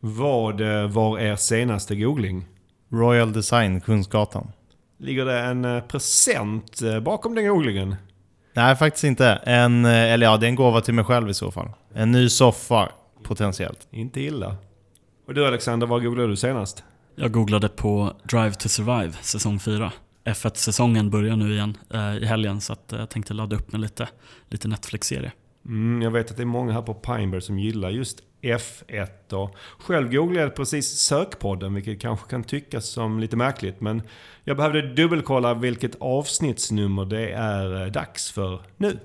Vad eh, var er senaste googling? Royal Design, Kungsgatan. Ligger det en eh, present eh, bakom den googlingen? Nej, faktiskt inte. En, eller ja, det är en gåva till mig själv i så fall. En ny soffa, potentiellt. Inte illa. Och du Alexander, vad googlade du senast? Jag googlade på Drive to Survive, säsong 4. F1-säsongen börjar nu igen eh, i helgen så att, eh, jag tänkte ladda upp med lite, lite Netflix-serie. Mm, jag vet att det är många här på Pineberg som gillar just F1. Och själv googlade jag precis sökpodden, vilket kanske kan tyckas som lite märkligt. Men jag behövde dubbelkolla vilket avsnittsnummer det är eh, dags för nu.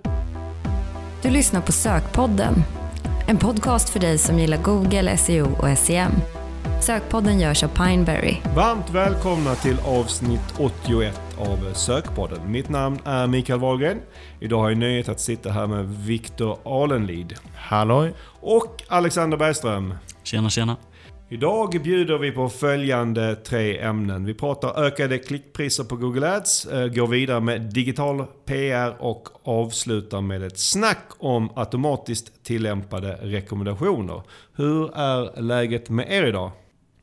Du lyssnar på Sökpodden. En podcast för dig som gillar Google, SEO och SEM. Sökpodden görs av Pineberry. Varmt välkomna till avsnitt 81 av Sökpodden. Mitt namn är Mikael Wahlgren. Idag har jag nöjet att sitta här med Viktor Alenlid Halloj! och Alexander Bergström. Tjena tjena! Idag bjuder vi på följande tre ämnen. Vi pratar ökade klickpriser på Google Ads, eh, går vidare med digital PR och avslutar med ett snack om automatiskt tillämpade rekommendationer. Hur är läget med er idag?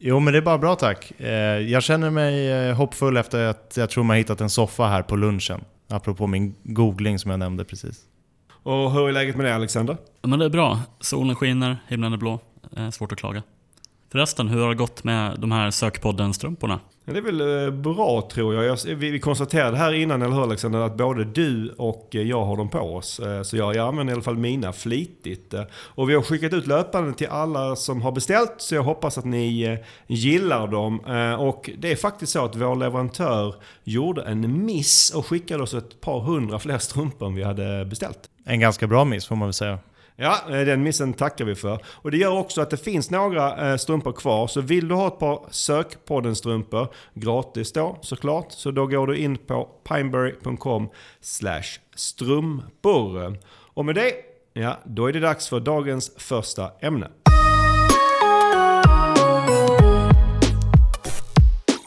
Jo men det är bara bra tack. Eh, Jag känner mig eh, hoppfull efter att jag tror man hittat en soffa här på lunchen. Apropå min googling som jag nämnde precis. Och hur är läget med dig Alexander? Men det är bra. Solen skiner, himlen är blå. Eh, svårt att klaga. Förresten, hur har det gått med de här Sökpodden-strumporna? Det är väl eh, bra tror jag. vi, konstaterade här innan, eller hur Alexander, att både du och eh, jag har dem på oss. Eh, så jag, jag använder i alla fall mina flitigt. Och vi har skickat ut löpande till alla som har beställt, så jag hoppas att ni gillar dem. Och det är faktiskt så att vår leverantör gjorde en miss och skickade oss ett par hundra fler strumpor än vi hade beställt. En ganska bra miss får man väl säga. Ja, eh, den missen tackar vi för. Och det gör också att det finns några eh, strumpor kvar. Så vill du ha ett par Sökpodden-strumpor, gratis då såklart, så då går du in på pineberry.com strumpor. Och med det, ja, då är det dags för dagens första ämne.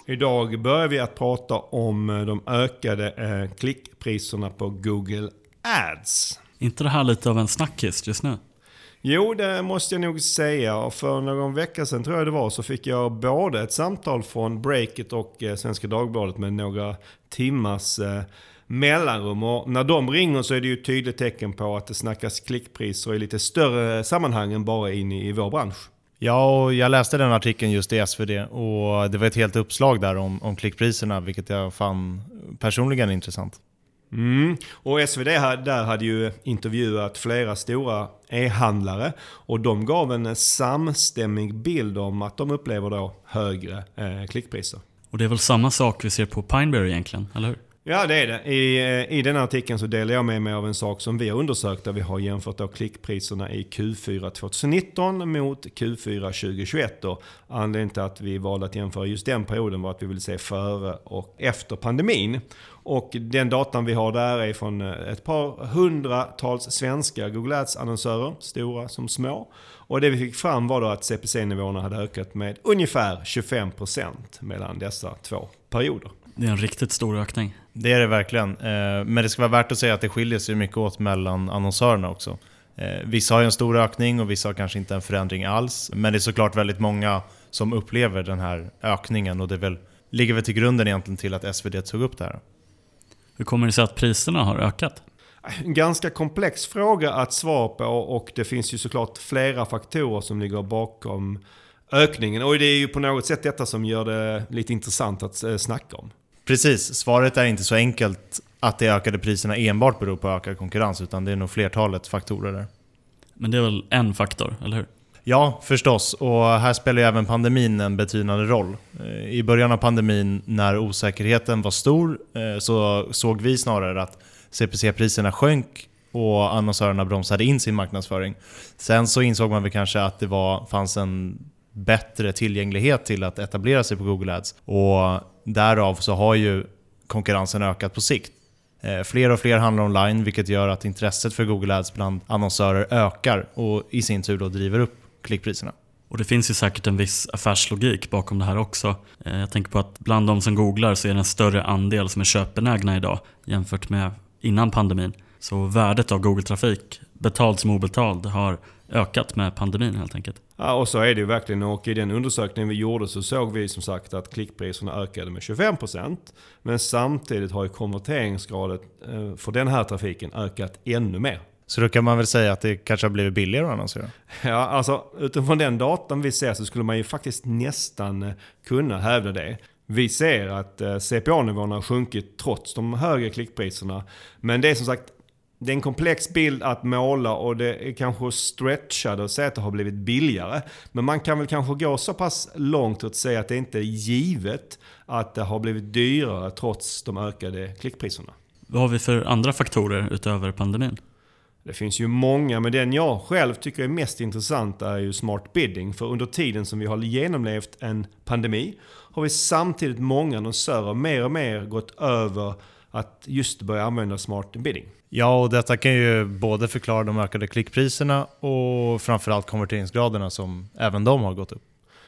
Idag börjar vi att prata om de ökade eh, klickpriserna på Google Ads inte det här lite av en snackis just nu? Jo, det måste jag nog säga. Och För någon vecka sedan tror jag det var så fick jag både ett samtal från Breakit och eh, Svenska Dagbladet med några timmars eh, mellanrum. Och när de ringer så är det ju ett tydligt tecken på att det snackas klickpriser i lite större sammanhang än bara in i vår bransch. Ja, och jag läste den artikeln just i SvD och det var ett helt uppslag där om, om klickpriserna, vilket jag fann personligen intressant. Mm. Och SvD där hade ju intervjuat flera stora e-handlare och de gav en samstämmig bild om att de upplever då högre eh, klickpriser. Och det är väl samma sak vi ser på Pineberry egentligen, eller hur? Ja, det är det. I, eh, I den här artikeln så delar jag med mig av en sak som vi har undersökt där vi har jämfört då klickpriserna i Q4 2019 mot Q4 2021. Då. anledningen till att vi valde att jämföra just den perioden var att vi ville se före och efter pandemin. Och den datan vi har där är från eh, ett par hundratals svenska Google Ads-annonsörer, stora som små. Och det vi fick fram var då att CPC-nivåerna hade ökat med ungefär 25% mellan dessa två perioder. Det är en riktigt stor ökning. Det är det verkligen. Eh, Men det ska vara värt att säga att det skiljer sig mycket åt mellan annonsörerna också. Eh, Vissa har ju en stor ökning och vissa har kanske inte en förändring alls. Men det är såklart väldigt många som upplever den här ökningen och det väl, ligger väl till grunden egentligen till att SvD tog upp det här. Hur kommer det sig att priserna har ökat? En ganska komplex fråga att svara på och det finns ju såklart flera faktorer som ligger bakom ökningen. Och det är ju på något sätt detta som gör det lite intressant att eh, snacka om. Precis, svaret är inte så enkelt att de ökade priserna enbart beror på ökad konkurrens utan det är nog flertalet faktorer där. Men det är väl en faktor, eller hur? Ja, förstås. Och här spelar ju även pandemin en betydande roll. Eh, I början av pandemin, när osäkerheten var stor, eh, så såg vi snarare att CPC-priserna sjönk och annonsörerna bromsade in sin marknadsföring. Sen så insåg man väl kanske att det var, fanns en bättre tillgänglighet till att etablera sig på Google Ads. Och därav så har ju konkurrensen ökat på sikt. Eh, fler och fler handlar online vilket gör att intresset för Google Ads bland annonsörer ökar och i sin tur då driver upp klickpriserna. Och det finns ju säkert en viss affärslogik bakom det här också. Eh, jag tänker på att bland de som googlar så är det en större andel som är köpbenägna idag jämfört med innan pandemin. Så värdet av Google-trafik, betald som obetald, har ökat med pandemin helt enkelt. Ja, och så är det ju verkligen. Och i den undersökningen vi gjorde så såg vi som sagt att klickpriserna ökade med 25%. Men samtidigt har ju konverteringsgraden eh, för den här trafiken ökat ännu mer. Så då kan man väl säga att det kanske har blivit billigare att annonsera? Ja, alltså utifrån den datan vi ser så skulle man ju faktiskt nästan eh, kunna hävda det. Vi ser att eh, CPA-nivåerna har sjunkit trots de högre klickpriserna. Men det är som sagt det är en komplex bild att måla och det är kanske stretchade att säga att det har blivit billigare. Men man kan väl kanske gå så pass långt att säga att det inte är givet att det har blivit dyrare trots de ökade klickpriserna. Vad har vi för andra faktorer utöver pandemin? Det finns ju många, men den jag själv tycker är mest intressant är ju smart bidding. För under tiden som vi har genomlevt en pandemi har vi samtidigt många annonsörer mer och mer gått över att just börja använda smart bidding. Ja, och detta kan ju både förklara de ökade klickpriserna och framförallt konverteringsgraderna som även de har gått upp.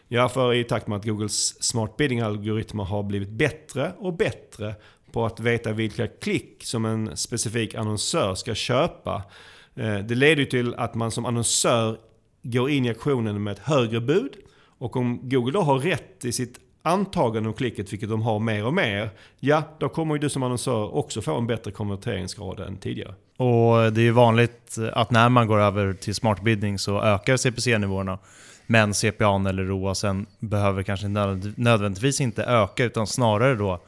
Ja, för i takt med att Googles smart bidding-algoritmer har blivit bättre och bättre på att veta vilka klick som en specifik annonsör ska köpa. Eh, det leder ju till att man som annonsör går in i aktionen med ett högre bud. Och om Google då har rätt i sitt antagande om klicket, vilket de har mer och mer, ja då kommer ju du som annonsör också få en bättre konverteringsgrad än tidigare. Och det är ju vanligt att när man går över till smart bidding så ökar CPC-nivåerna. Men CPA eller ROASen behöver kanske nödvändigtvis inte öka utan snarare då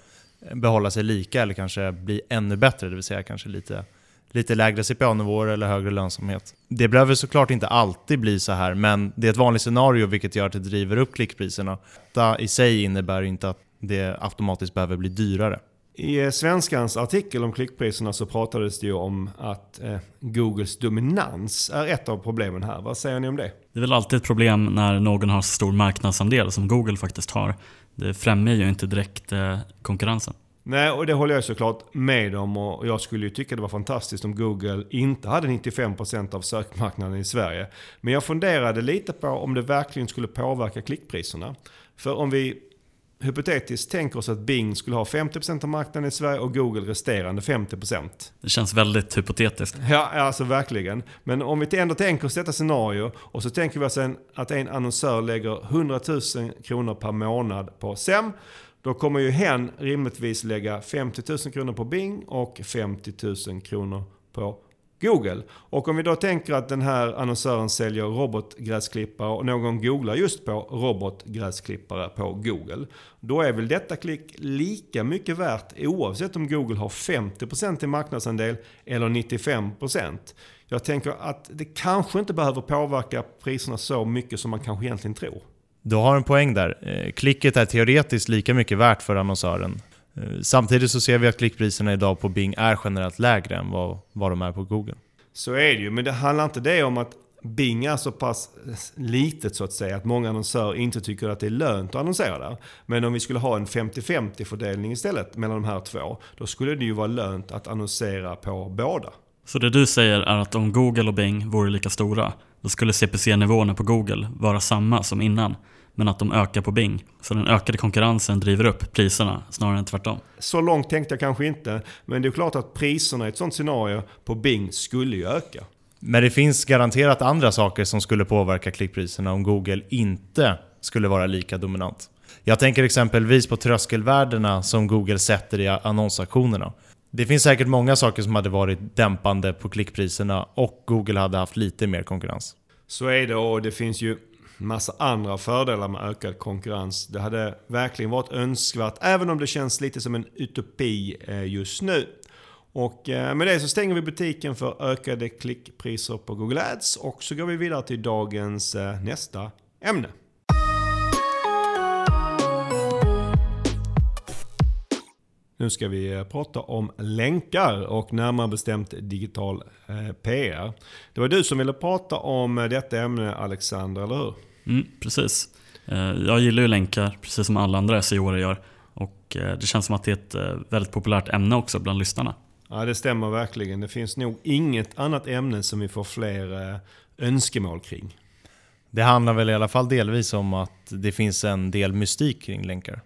behålla sig lika eller kanske bli ännu bättre, det vill säga kanske lite, lite lägre CPA-nivåer eller högre lönsamhet. Det behöver såklart inte alltid bli så här, men det är ett vanligt scenario vilket gör att det driver upp klickpriserna. Det i sig innebär inte att det automatiskt behöver bli dyrare. I eh, Svenskans artikel om klickpriserna så pratades det ju om att eh, Googles dominans är ett av problemen här. Vad säger ni om det? Det är väl alltid ett problem när någon har så stor marknadsandel som Google faktiskt har. Det främjar ju inte direkt eh, konkurrensen. Nej, och det håller jag såklart med om. Och jag skulle ju tycka det var fantastiskt om Google inte hade 95% av sökmarknaden i Sverige. Men jag funderade lite på om det verkligen skulle påverka klickpriserna. För om vi hypotetiskt tänker oss att Bing skulle ha 50% av marknaden i Sverige och Google resterande 50%. Det känns väldigt hypotetiskt. Ja, alltså verkligen. Men om vi ändå tänker oss detta scenario och så tänker vi oss att en annonsör lägger 100 000 kronor per månad på SEM. Då kommer ju hen rimligtvis lägga 50 000 kronor på Bing och 50 000 kronor på Google. Och om vi då tänker att den här annonsören säljer robotgräsklippare och någon googlar just på robotgräsklippare på Google. Då är väl detta klick lika mycket värt oavsett om Google har 50% i marknadsandel eller 95%. Jag tänker att det kanske inte behöver påverka priserna så mycket som man kanske egentligen tror. Du har en poäng där. Eh, klicket är teoretiskt lika mycket värt för annonsören. Eh, samtidigt så ser vi att klickpriserna idag på Bing är generellt lägre än vad, vad de är på Google. Så är det ju, men det handlar inte det om att Bing är så pass litet så att säga att många annonsörer inte tycker att det är lönt att annonsera där. Men om vi skulle ha en 50-50 fördelning istället mellan de här två, då skulle det ju vara lönt att annonsera på båda. Så det du säger är att om Google och Bing vore lika stora, då skulle CPC-nivåerna på Google vara samma som innan men att de ökar på Bing. Så den ökade konkurrensen driver upp priserna snarare än tvärtom. Så långt tänkte jag kanske inte, men det är klart att priserna i ett sånt scenario på Bing skulle ju öka. Men det finns garanterat andra saker som skulle påverka klickpriserna om Google inte skulle vara lika dominant. Jag tänker exempelvis på tröskelvärdena som Google sätter i annonsaktionerna. Det finns säkert många saker som hade varit dämpande på klickpriserna och Google hade haft lite mer konkurrens. Så är det och det finns ju massa andra fördelar med ökad konkurrens. Det hade verkligen varit önskvärt, även om det känns lite som en utopi eh, just nu. Och eh, med det så stänger vi butiken för ökade klickpriser på Google Ads och så går vi vidare till dagens eh, nästa ämne. Nu ska vi prata om länkar och närmare bestämt digital PR. Det var du som ville prata om detta ämne Alexander, eller hur? Mm, precis. Jag gillar ju länkar precis som alla andra SEO gör. Och det känns som att det är ett väldigt populärt ämne också bland lyssnarna. Ja det stämmer verkligen. Det finns nog inget annat ämne som vi får fler önskemål kring. Det handlar väl i alla fall delvis om att det finns en del mystik kring länkar.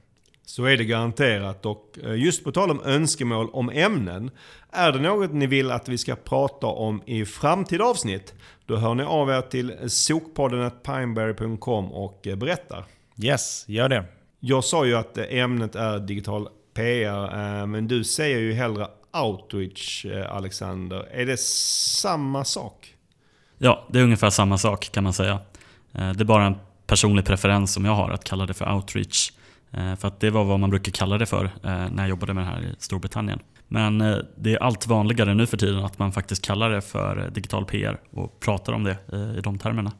Så är det garanterat och eh, just på tal om önskemål om ämnen. Är det något ni vill att vi ska prata om i framtida avsnitt? Då hör ni av er till sokpodden.pineberry.com och eh, berättar. Yes, gör det. Jag sa ju att ämnet är digital PR, men du säger ju hellre outreach, Alexander. Är det samma sak? Ja, det är ungefär samma sak kan man säga. Det är bara en personlig preferens som jag har att kalla det för outreach. Eh, för att det var vad man brukar kalla det för eh, när jag jobbade med det här i Storbritannien. Men eh, det är allt vanligare nu för tiden att man faktiskt kallar det för digital PR och pratar om det i de termerna.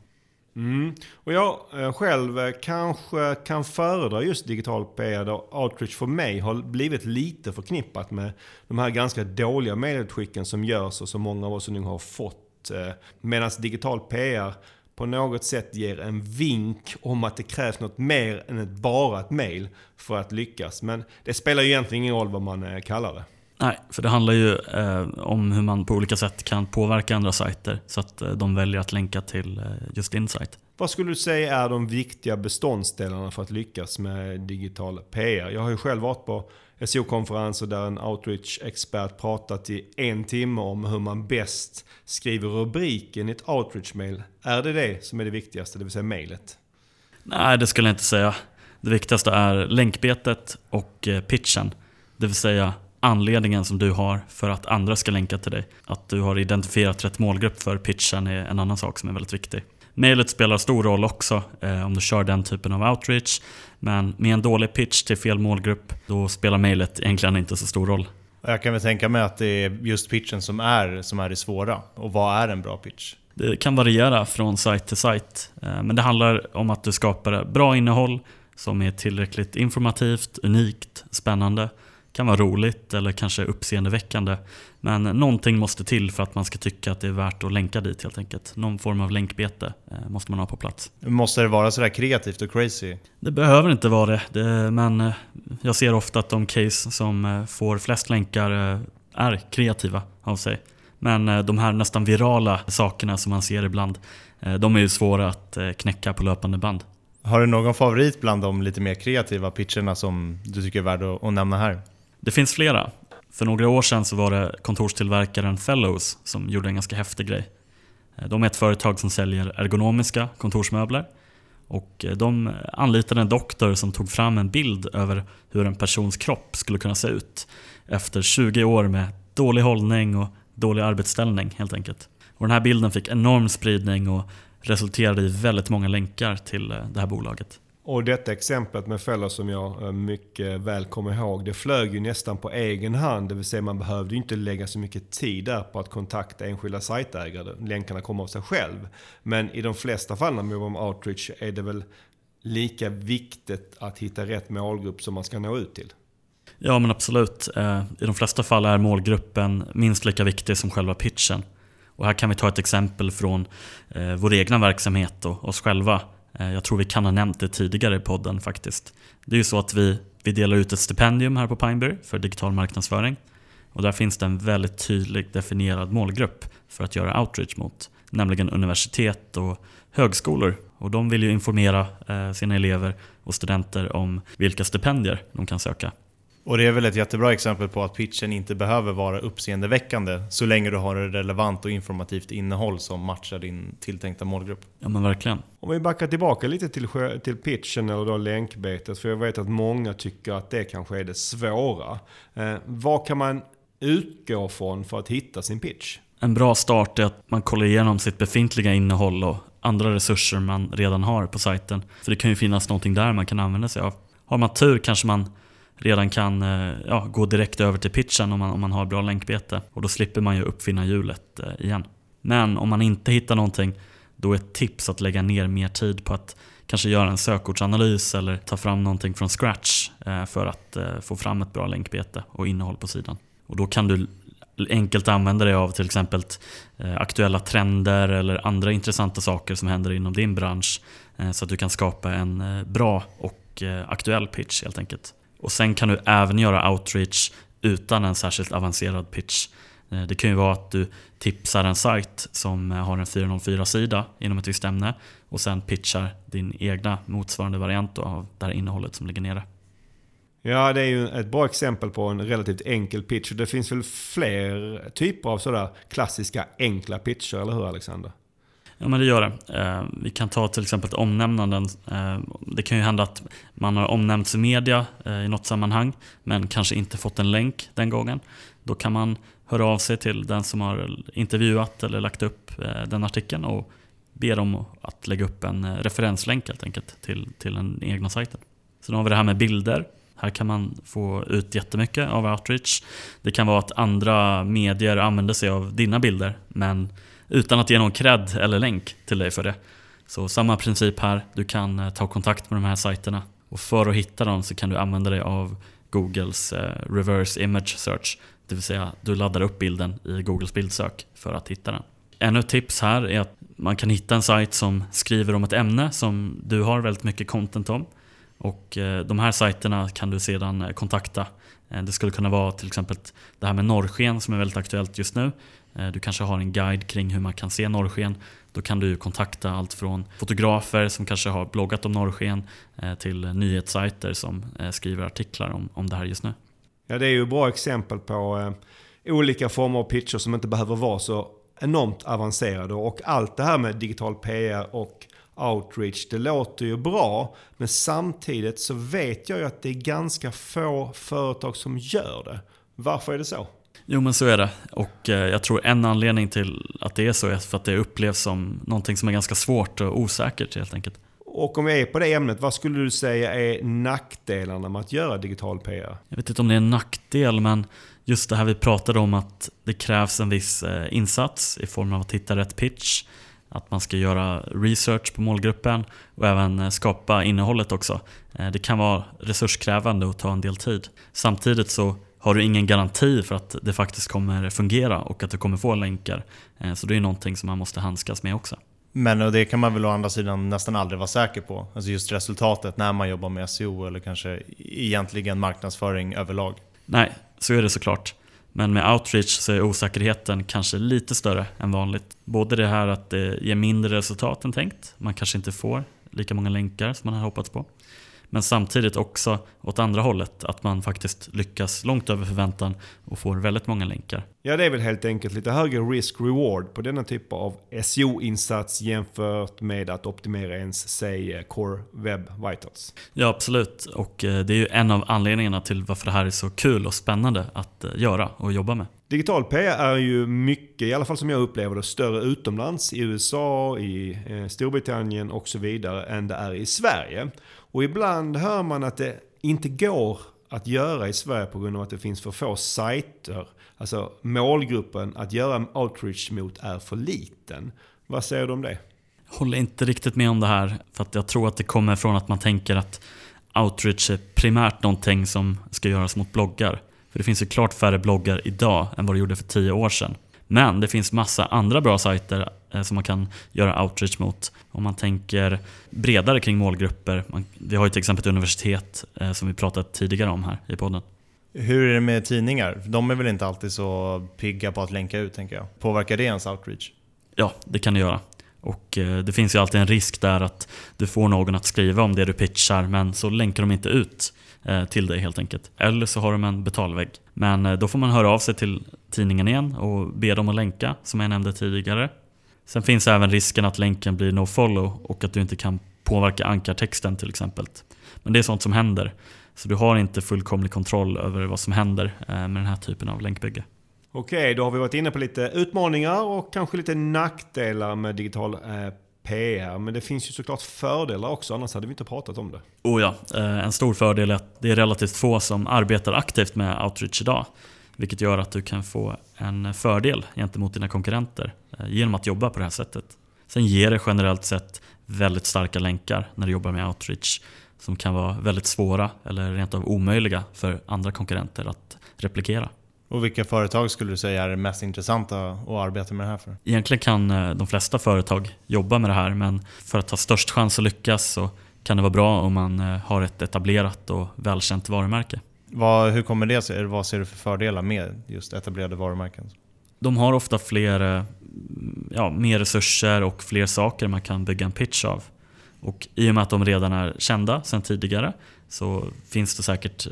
Mm. Och jag själv kanske kan föredra just digital PR då outreach för mig har blivit lite förknippat med de här ganska dåliga medieutskicken som görs och som många av oss nu har fått. Medan digital PR på något sätt ger en vink om att det krävs något mer än ett bara ett mail för att lyckas. Men det spelar ju egentligen ingen roll vad man eh, kallar det. Nej, för det handlar ju eh, om hur man på olika sätt kan påverka andra sajter så att eh, de väljer att länka till eh, just din sajt. Vad skulle du säga är de viktiga beståndsdelarna för att lyckas med digital PR? Jag har ju själv varit på SEO-konferenser där en outreach-expert pratat i en timme om hur man bäst skriver rubriken i ett outreach-mail. Är det det som är det viktigaste, det vill säga mailet? Nej, det skulle jag inte säga. Det viktigaste är länkbetet och eh, pitchen. Det vill säga anledningen som du har för att andra ska länka till dig. Att du har identifierat rätt målgrupp för pitchen är en annan sak som är väldigt viktig. Mailet spelar stor roll också eh, om du kör den typen av outreach. Men med en dålig pitch till fel målgrupp, då spelar mailet egentligen inte så stor roll. Jag kan väl tänka mig att det är just pitchen som är, som är det svåra. Och vad är en bra pitch? Det kan variera från sajt till sajt. Eh, men det handlar om att du skapar bra innehåll som är tillräckligt informativt, unikt, spännande kan vara roligt eller kanske uppseendeväckande. Men någonting måste till för att man ska tycka att det är värt att länka dit helt enkelt. Någon form av länkbete eh, måste man ha på plats. Måste det vara sådär kreativt och crazy? Det behöver inte vara det, det men eh, jag ser ofta att de case som eh, får flest länkar är kreativa av sig. Men de här nästan virala sakerna som man ser ibland, de är ju svåra att knäcka på löpande band. Har du någon favorit bland de lite mer kreativa pitcherna som du tycker är värd att nämna här? Det finns flera. För några år sedan så var det kontorstillverkaren Fellows som gjorde en ganska häftig grej. Eh, de är ett företag som säljer ergonomiska kontorsmöbler. Och eh, de anlitade en doktor som tog fram en bild över hur en persons kropp skulle kunna se ut efter 20 år med dålig hållning och dålig arbetsställning helt enkelt. Och den här bilden fick enorm spridning och resulterade i väldigt många länkar till eh, det här bolaget. Och detta exemplet med fällor som jag eh, mycket väl kommer ihåg, det flög ju nästan på egen hand. Det vill säga man behövde ju inte lägga så mycket tid där på att kontakta enskilda sajtägare. Länkarna kommer av sig själv. Men i de flesta fall när man jobbar med outreach är det väl lika viktigt att hitta rätt målgrupp som man ska nå ut till. Ja men absolut. Eh, I de flesta fall är målgruppen minst lika viktig som själva pitchen. Och här kan vi ta ett exempel från eh, vår egna verksamhet och oss själva. Eh, jag tror vi kan ha nämnt det tidigare i podden faktiskt. Det är ju så att vi, vi delar ut ett stipendium här på Pineberry för digital marknadsföring. Och där finns det en väldigt tydligt definierad målgrupp för att göra outreach mot. Nämligen universitet och högskolor. Och de vill ju informera eh, sina elever och studenter om vilka stipendier de kan söka. Och det är väl ett jättebra exempel på att pitchen inte behöver vara uppseendeväckande så länge du har ett relevant och informativt innehåll som matchar din tilltänkta målgrupp. Ja men verkligen. Om vi backar tillbaka lite till, till pitchen eller då länkbetet, för jag vet att många tycker att det kanske är det svåra. Eh, vad kan man utgå från för att hitta sin pitch? En bra start är att man kollar igenom sitt befintliga innehåll och andra resurser man redan har på sajten. För det kan ju finnas någonting där man kan använda sig av. Har man tur kanske man redan kan eh, ja, gå direkt över till pitchen om man, om man har bra länkbete. Och då slipper man ju uppfinna hjulet eh, igen. Men om man inte hittar någonting, då är ett tips att lägga ner mer tid på att kanske göra en sökordsanalys eller ta fram någonting från scratch eh, för att få fram ett bra länkbete och innehåll på sidan. Och då kan du enkelt använda dig av till exempel aktuella trender eller andra intressanta saker som händer inom din bransch så att du kan skapa en bra och aktuell pitch helt enkelt. Och sen kan du även göra outreach utan en särskilt avancerad pitch. Eh, det kan ju vara att du tipsar en sajt som eh, har en 404-sida inom ett visst ämne och sen pitchar din egna motsvarande variant av det här innehållet som ligger nere. Ja, det är ju ett bra exempel på en relativt enkel pitch. Det finns väl fler typer av sådär klassiska enkla pitcher, eller hur Alexander? Ja men det gör det. Eh, vi kan ta till exempel omnämnanden. Eh, det kan ju hända att man har omnämnts i media eh, i något sammanhang men kanske inte fått en länk den gången. Då kan man höra av sig till den som har intervjuat eller lagt upp eh, den artikeln och be dem att lägga upp en eh, referenslänk helt enkelt till, till den egna sajten. Sen har vi det här med bilder. Här kan man få ut jättemycket av outreach. Det kan vara att andra medier använder sig av dina bilder men utan att ge någon cred eller länk till dig för det. Så samma princip här, du kan eh, ta kontakt med de här sajterna och för att hitta dem så kan du använda dig av Googles eh, reverse image search det vill säga du laddar upp bilden i Googles bildsök för att hitta den. Ännu ett tips här är att man kan hitta en sajt som skriver om ett ämne som du har väldigt mycket content om. Och eh, de här sajterna kan du sedan kontakta. Eh, det skulle kunna vara till exempel det här med norrsken som är väldigt aktuellt just nu. Eh, du kanske har en guide kring hur man kan se norrsken. Då kan du kontakta allt från fotografer som kanske har bloggat om norrsken eh, till nyhetssajter som skriver artiklar om, om det här just nu. Ja, det är ju bra exempel på olika former av pitcher som inte behöver vara så enormt avancerade. Och allt det här med digital PR och outreach, det låter ju bra. Men samtidigt så vet jag ju att det är ganska få företag som gör det. Varför är det så? Jo men så är det. Och eh, jag tror en anledning till att det är så är för att det upplevs som någonting som är ganska svårt och osäkert helt enkelt. Och om vi är på det ämnet, vad skulle du säga är nackdelarna med att göra digital PR? Jag vet inte om det är en nackdel, men just det här vi pratade om att det krävs en viss eh, insats i form av att hitta rätt pitch, att man ska göra research på målgruppen och även eh, skapa innehållet också. Eh, det kan vara resurskrävande och ta en del tid. Samtidigt så har du ingen garanti för att det faktiskt kommer fungera och att du kommer få länkar. Så det är någonting som man måste handskas med också. Men och det kan man väl å andra sidan nästan aldrig vara säker på. Alltså just resultatet när man jobbar med SEO eller kanske egentligen marknadsföring överlag. Nej, så är det såklart. Men med outreach så är osäkerheten kanske lite större än vanligt. Både det här att det ger mindre resultat än tänkt. Man kanske inte får lika många länkar som man hade hoppats på. Men samtidigt också åt andra hållet, att man faktiskt lyckas långt över förväntan och får väldigt många länkar. Ja, det är väl helt enkelt lite högre risk-reward på denna typ av SEO-insats jämfört med att optimera ens, säg, Core Web Vitals. Ja, absolut. Och eh, det är ju en av anledningarna till varför det här är så kul och spännande att eh, göra och jobba med. Digital PR är ju mycket, i alla fall som jag upplever det, större utomlands. I USA, i eh, Storbritannien och så vidare än det är i Sverige. Och ibland hör man att det inte går att göra i Sverige på grund av att det finns för få sajter. Alltså målgruppen att göra outreach mot är för liten. Vad säger du om det? Jag håller inte riktigt med om det här. För att jag tror att det kommer från att man tänker att outreach är primärt någonting som ska göras mot bloggar. För det finns ju klart färre bloggar idag än vad det gjorde för tio år sedan. Men det finns massa andra bra sajter eh, som man kan göra outreach mot. Om man tänker bredare kring målgrupper. vi har ju till exempel ett universitet eh, som vi pratat tidigare om här i podden. Hur är det med tidningar? De är väl inte alltid så pigga på att länka ut tänker jag. Påverkar det ens outreach? Ja, det kan det göra. Och eh, det finns ju alltid en risk där att du får någon att skriva om det du pitchar men så länkar de inte ut. Eh, till dig helt enkelt. Eller så har de en betalvägg. Men eh, då får man höra av sig till tidningen igen och be dem att länka, som jag nämnde tidigare. Sen finns även risken att länken blir no-follow och att du inte kan påverka ankartexten till exempel. Men det är sånt som händer. Så du har inte fullkomlig kontroll över vad som händer med den här typen av länkbygge. Okej, då har vi varit inne på lite utmaningar och kanske lite nackdelar med digital eh, PR. Men det finns ju såklart fördelar också, annars hade vi inte pratat om det. Oh ja, eh, en stor fördel är att det är relativt få som arbetar aktivt med outreach idag. Vilket gör att du kan få en fördel gentemot dina konkurrenter eh, genom att jobba på det här sättet. Sen ger det generellt sett väldigt starka länkar när du jobbar med outreach som kan vara väldigt svåra eller rent av omöjliga för andra konkurrenter att replikera. Och vilka företag skulle du säga är det mest intressanta att arbeta med det här för? Egentligen kan eh, de flesta företag jobba med det här men för att ha störst chans att lyckas så kan det vara bra om man eh, har ett etablerat och välkänt varumärke. Vad, hur kommer det sig? Vad ser du för fördelar med just etablerade varumärken? De har ofta fler, eh, ja, mer resurser och fler saker man kan bygga en pitch av. Och i och med att de redan är kända sedan tidigare så finns det säkert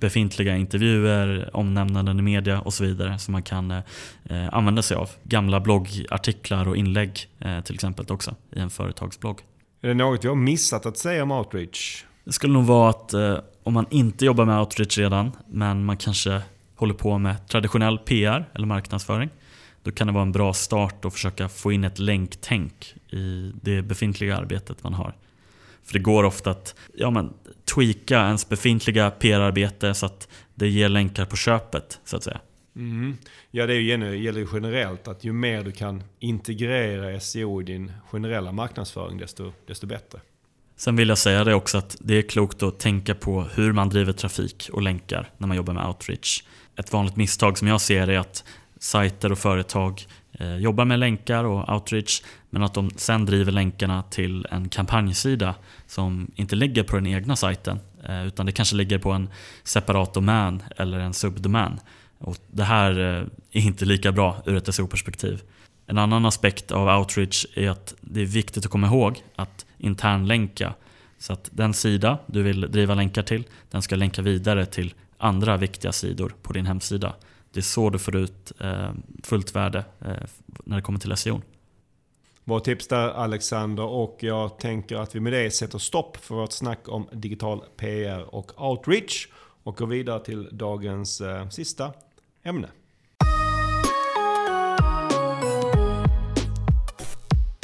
befintliga intervjuer, omnämnanden i media och så vidare som man kan eh, använda sig av. Gamla bloggartiklar och inlägg eh, till exempel också i en företagsblogg. Är det något vi har missat att säga om outreach? Det skulle nog vara att eh, om man inte jobbar med outreach redan men man kanske håller på med traditionell PR eller marknadsföring då kan det vara en bra start att försöka få in ett länktänk i det befintliga arbetet man har. För det går ofta att ja, men, tweaka ens befintliga PR-arbete så att det ger länkar på köpet, så att säga. Mm. Ja, det gäller ju generellt att ju mer du kan integrera SEO i din generella marknadsföring, desto, desto bättre. Sen vill jag säga det också att det är klokt att tänka på hur man driver trafik och länkar när man jobbar med outreach. Ett vanligt misstag som jag ser är att sajter och företag Eh, jobbar med länkar och outreach men att de sen driver länkarna till en kampanjsida som inte ligger på den egna sajten eh, utan det kanske ligger på en separat domän eller en subdomän. Och det här eh, är inte lika bra ur ett SEO-perspektiv. En annan aspekt av outreach är att det är viktigt att komma ihåg att internlänka så att den sida du vill driva länkar till, den ska länka vidare till andra viktiga sidor på din hemsida. Det är så du får ut eh, fullt värde eh, när det kommer till SEO. Vårt tips där Alexander och jag tänker att vi med det sätter stopp för vårt snack om digital PR och outreach och går vidare till dagens eh, sista ämne.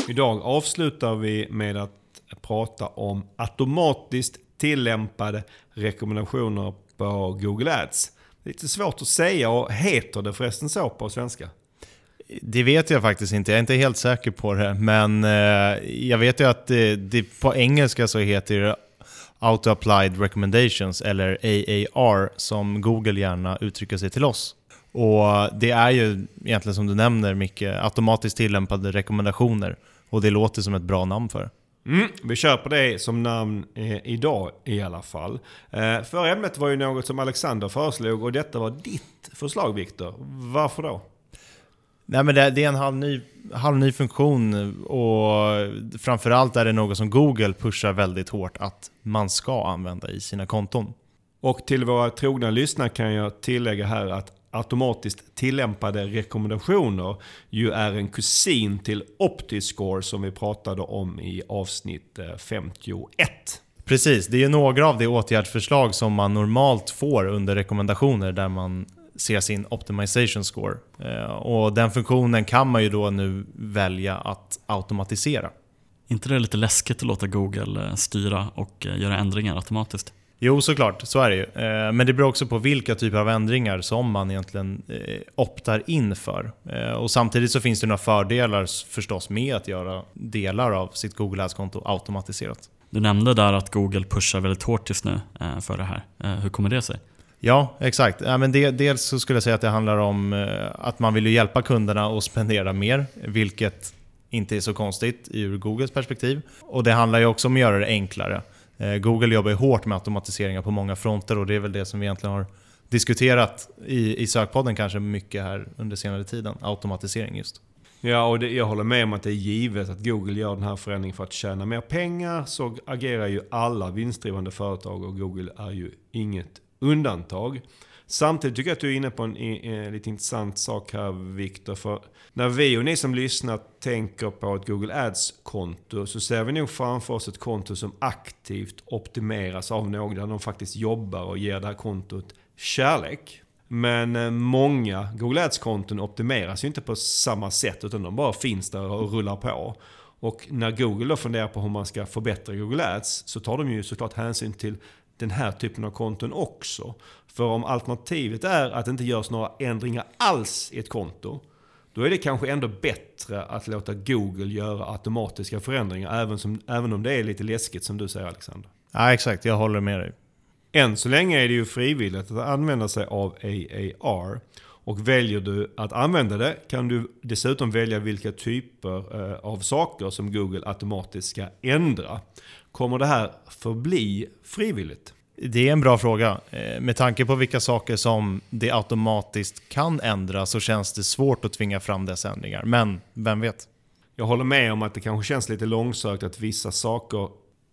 Idag avslutar vi med att prata om automatiskt tillämpade rekommendationer på Google Ads. Lite svårt att säga och heter det förresten så på svenska? Det vet jag faktiskt inte, jag är inte helt säker på det. Men eh, jag vet ju att det, det, på engelska så heter det Auto Applied Recommendations, eller AAR, som Google gärna uttrycker sig till oss. Och Det är ju egentligen som du nämner Micke, automatiskt tillämpade rekommendationer. Och det låter som ett bra namn för det. Mm, vi kör på det som namn eh, idag i alla fall. Eh, förra ämnet var ju något som Alexander föreslog och detta var ditt förslag Viktor. Varför då? Nej, men det, det är en halv ny, halv ny funktion och framförallt är det något som Google pushar väldigt hårt att man ska använda i sina konton. Och till våra trogna lyssnare kan jag tillägga här att automatiskt tillämpade rekommendationer ju är en kusin till Optiscore som vi pratade om i avsnitt 51. Eh, Precis, det är några av de åtgärdsförslag som man normalt får under rekommendationer där man ser sin optimization score. Eh, och den funktionen kan man ju då nu välja att automatisera. inte det lite läskigt att låta Google eh, styra och göra ändringar automatiskt? Jo, såklart. Så är det ju. Eh, men det beror också på vilka typer av ändringar som man egentligen eh, optar in för. Eh, och samtidigt så finns det några fördelar förstås med att göra delar av sitt Google Ads-konto automatiserat. Du nämnde där att Google pushar väldigt hårt just nu för det här. Hur kommer det sig? Ja, exakt. Ja, men det, dels så skulle jag säga att det handlar om att man vill hjälpa kunderna att spendera mer, vilket inte är så konstigt ur Googles perspektiv. Och Det handlar ju också om att göra det enklare. Eh, Google jobbar ju hårt med automatiseringar på många fronter och det är väl det som vi egentligen har diskuterat i, i sökpodden kanske mycket här under senare tiden. Automatisering just. Ja, och det, jag håller med om att det är givet att Google gör den här förändringen för att tjäna mer pengar. Så agerar ju alla vinstdrivande företag och Google är ju inget undantag. Samtidigt tycker jag att du är inne på en, en, lite intressant sak här Viktor. För när vi och ni som lyssnar tänker på ett Google Ads-konto så ser vi nog framför oss ett konto som aktivt optimeras av någon där de faktiskt jobbar och ger det här kontot kärlek. Men eh, många Google Ads-konton optimeras ju inte på samma sätt utan de bara finns där och rullar på. Och när Google då funderar på hur man ska förbättra Google Ads så tar de ju såklart hänsyn till den här typen av konton också. För om alternativet är att det inte görs några ändringar alls i ett konto, då är det kanske ändå bättre att låta Google göra automatiska förändringar, även, som, även om det är lite läskigt som du säger Alexander. Ja, exakt. Jag håller med dig. Än så länge är det ju frivilligt att använda sig av AAR. Och väljer du att använda det kan du dessutom välja vilka typer eh, av saker som Google automatiskt ska ändra. Kommer det här förbli frivilligt? Det är en bra fråga. Eh, med tanke på vilka saker som det automatiskt kan ändra så känns det svårt att tvinga fram dessa ändringar. Men vem vet? Jag håller med om att det kanske känns lite långsökt att vissa saker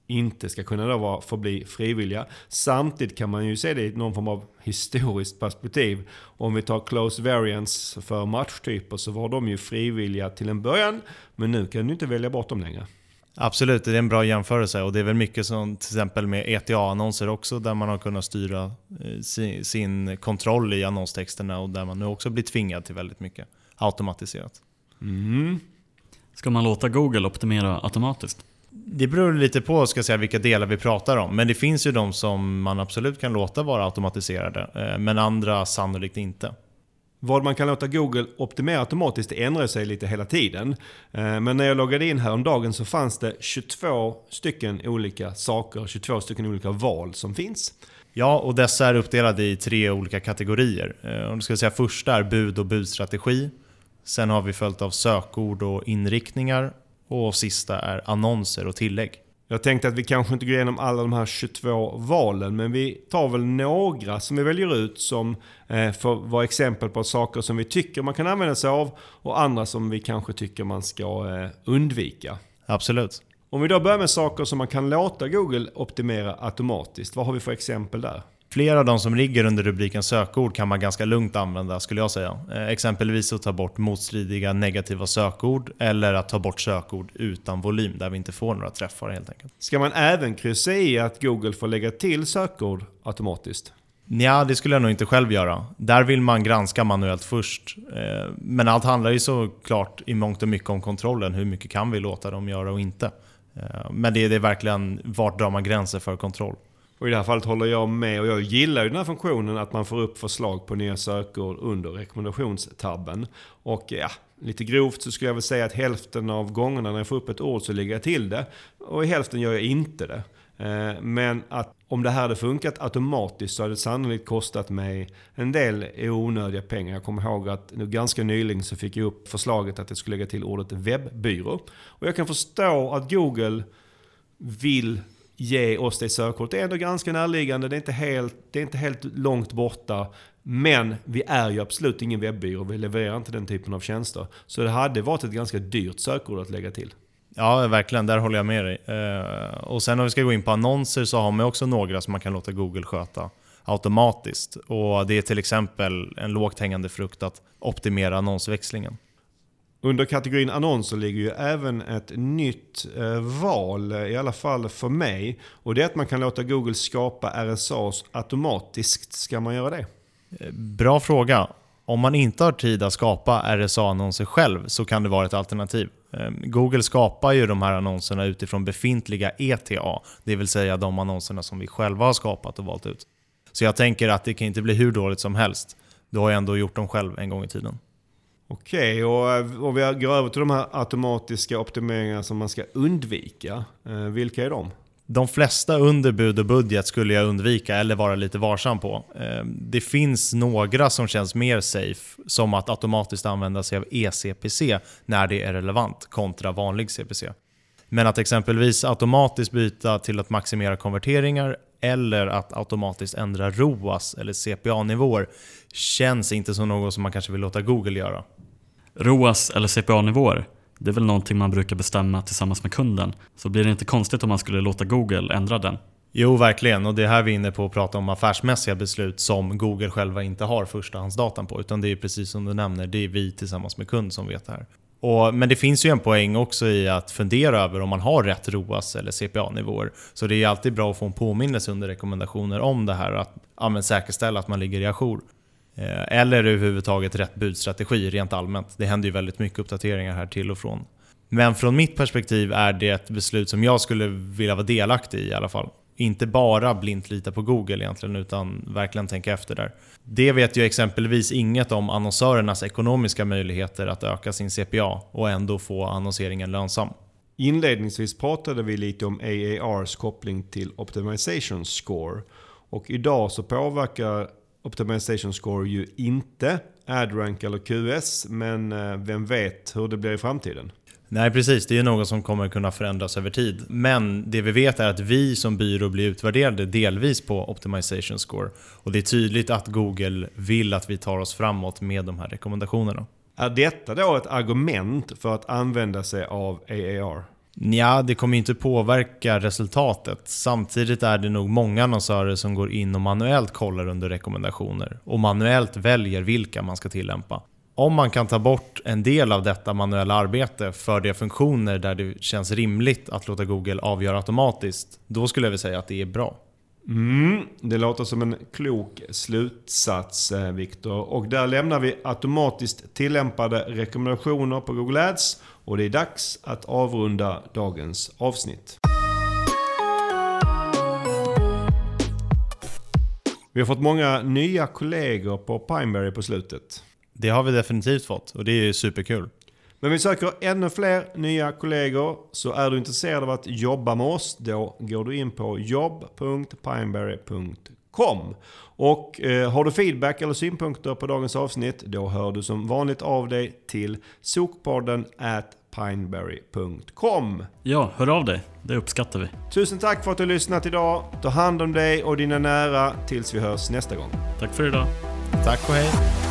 inte ska kunna då vara, förbli frivilliga. Samtidigt kan man ju se det i någon form av historiskt perspektiv. Om vi tar close variants för matchtyper så var de ju frivilliga till en början. Men nu kan du inte välja bort dem längre. Absolut, det är en bra jämförelse och det är väl mycket som till exempel med ETA-annonser också där man har kunnat styra eh, sin, kontroll i annonstexterna och där man nu också blir tvingad till väldigt mycket automatiserat. Mm. Ska man låta Google optimera automatiskt? Det beror lite på ska säga, vilka delar vi pratar om. Men det finns ju de som man absolut kan låta vara automatiserade. Eh, men andra sannolikt inte. Vad man kan låta Google optimera automatiskt det ändrar sig lite hela tiden. Eh, men när jag loggade in häromdagen så fanns det 22 stycken olika saker, 22 stycken olika val som finns. Ja, och dessa är uppdelade i tre olika kategorier. Eh, om du ska säga första är bud och budstrategi. Sen har vi följt av sökord och inriktningar. Och sista är annonser och tillägg. Jag tänkte att vi kanske inte går igenom alla de här 22 valen, men vi tar väl några som vi väljer ut som eh, får vara exempel på saker som vi tycker man kan använda sig av och andra som vi kanske tycker man ska eh, undvika. Absolut. Om vi då börjar med saker som man kan låta Google optimera automatiskt, vad har vi för exempel där? Flera av de som ligger under rubriken sökord kan man ganska lugnt använda skulle jag säga. Eh, exempelvis att ta bort motstridiga negativa sökord eller att ta bort sökord utan volym där vi inte får några träffar helt enkelt. Ska man även kryssa i att Google får lägga till sökord automatiskt? Ja, det skulle jag nog inte själv göra. Där vill man granska manuellt först. Eh, men allt handlar ju såklart i mångt och mycket om kontrollen. Hur mycket kan vi låta dem göra och inte? Eh, men det är verkligen vart drar man gränser för kontroll? Och i det här fallet håller jag med och jag gillar ju den här funktionen att man får upp förslag på nya sökord under rekommendationstabben. Och ja, lite grovt så skulle jag väl säga att hälften av gångerna när jag får upp ett ord så lägger jag till det. Och i hälften gör jag inte det. Eh, men att om det här hade funkat automatiskt så hade det sannolikt kostat mig en del onödiga pengar. Jag kommer ihåg att nu ganska nyligen så fick jag upp förslaget att jag skulle lägga till ordet webbyrå. Och jag kan förstå att Google vill ge oss det sökordet. Det är ändå ganska närliggande, det är inte helt, det är inte helt långt borta. Men vi är ju absolut ingen webbyrå, vi levererar inte den typen av tjänster. Så det hade varit ett ganska dyrt sökord att lägga till. Ja, verkligen. Där håller jag med dig. Eh, och sen om vi ska gå in på annonser så har man också några som man kan låta Google sköta automatiskt. Och Det är till exempel en lågt hängande frukt att optimera annonsväxlingen. Under kategorin annonser ligger ju även ett nytt eh, val, i alla fall för mig. Och det är att man kan låta Google skapa RSAs automatiskt. Ska man göra det? Bra fråga. Om man inte har tid att skapa RSA-annonser själv så kan det vara ett alternativ. Ehm, Google skapar ju de här annonserna utifrån befintliga ETA, det vill säga de annonserna som vi själva har skapat och valt ut. Så jag tänker att det kan inte bli hur dåligt som helst. Du har ju ändå gjort dem själv en gång i tiden. Okej, och, och vi går över till de här automatiska optimeringarna som man ska undvika. Eh, vilka är de? De flesta under bud och budget skulle jag undvika eller vara lite varsam på. Eh, det finns några som känns mer safe, som att automatiskt använda sig av eCPC när det är relevant kontra vanlig CPC. Men att exempelvis automatiskt byta till att maximera konverteringar eller att automatiskt ändra ROAS eller CPA-nivåer känns inte som något som man kanske vill låta Google göra. ROAS eller CPA-nivåer, det är väl någonting man brukar bestämma tillsammans med kunden. Så blir det inte konstigt om man skulle låta Google ändra den? Jo, verkligen. Och det är här vi är inne på att prata om affärsmässiga beslut som Google själva inte har förstahandsdatan på. Utan det är precis som du nämner, det är vi tillsammans med kund som vet det här. Och, men det finns ju en poäng också i att fundera över om man har rätt ROAS eller CPA-nivåer. Så det är alltid bra att få en påminnelse under rekommendationer om det här. Att ja, säkerställa att man ligger i ajour. Eh, eller överhuvudtaget rätt budstrategi rent allmänt. Det händer ju väldigt mycket uppdateringar här till och från. Men från mitt perspektiv är det ett beslut som jag skulle vilja vara delaktig i i alla fall. Inte bara blint lita på Google egentligen, utan verkligen tänka efter där. Det vet ju exempelvis inget om annonsörernas ekonomiska möjligheter att öka sin CPA och ändå få annonseringen lönsam. Inledningsvis pratade vi lite om AARs koppling till Optimization Score. Och idag så påverkar Optimization Score ju inte AdRank eller QS, men eh, vem vet hur det blir i framtiden? Nej precis, det är ju något som kommer kunna förändras över tid. Men det vi vet är att vi som byrå blir utvärderade delvis på Optimization Score. Och det är tydligt att Google vill att vi tar oss framåt med de här rekommendationerna. Är detta då ett argument för att använda sig av AAR? Ja, det kommer inte påverka resultatet. Samtidigt är det nog många annonsörer som går in och manuellt kollar under rekommendationer och manuellt väljer vilka man ska tillämpa. Om man kan ta bort en del av detta manuella arbete för de funktioner där det känns rimligt att låta Google avgöra automatiskt, då skulle jag vilja säga att det är bra. Mm, det låter som en klok slutsats eh, Viktor. Och där lämnar vi automatiskt tillämpade rekommendationer på Google Ads. Och det är dags att avrunda dagens avsnitt. Vi har fått många nya kollegor på Pineberry på slutet. Det har vi definitivt fått och det är superkul. Men vi söker ännu fler nya kollegor. Så är du intresserad av att jobba med oss, då går du in på jobb.pineberry.com. Och eh, har du feedback eller synpunkter på dagens avsnitt, då hör du som vanligt av dig till sokpodden at pineberry.com. Ja, hör av dig. Det uppskattar vi. Tusen tack för att du har lyssnat idag. Ta hand om dig och dina nära tills vi hörs nästa gång. Tack för idag. Tack och hej!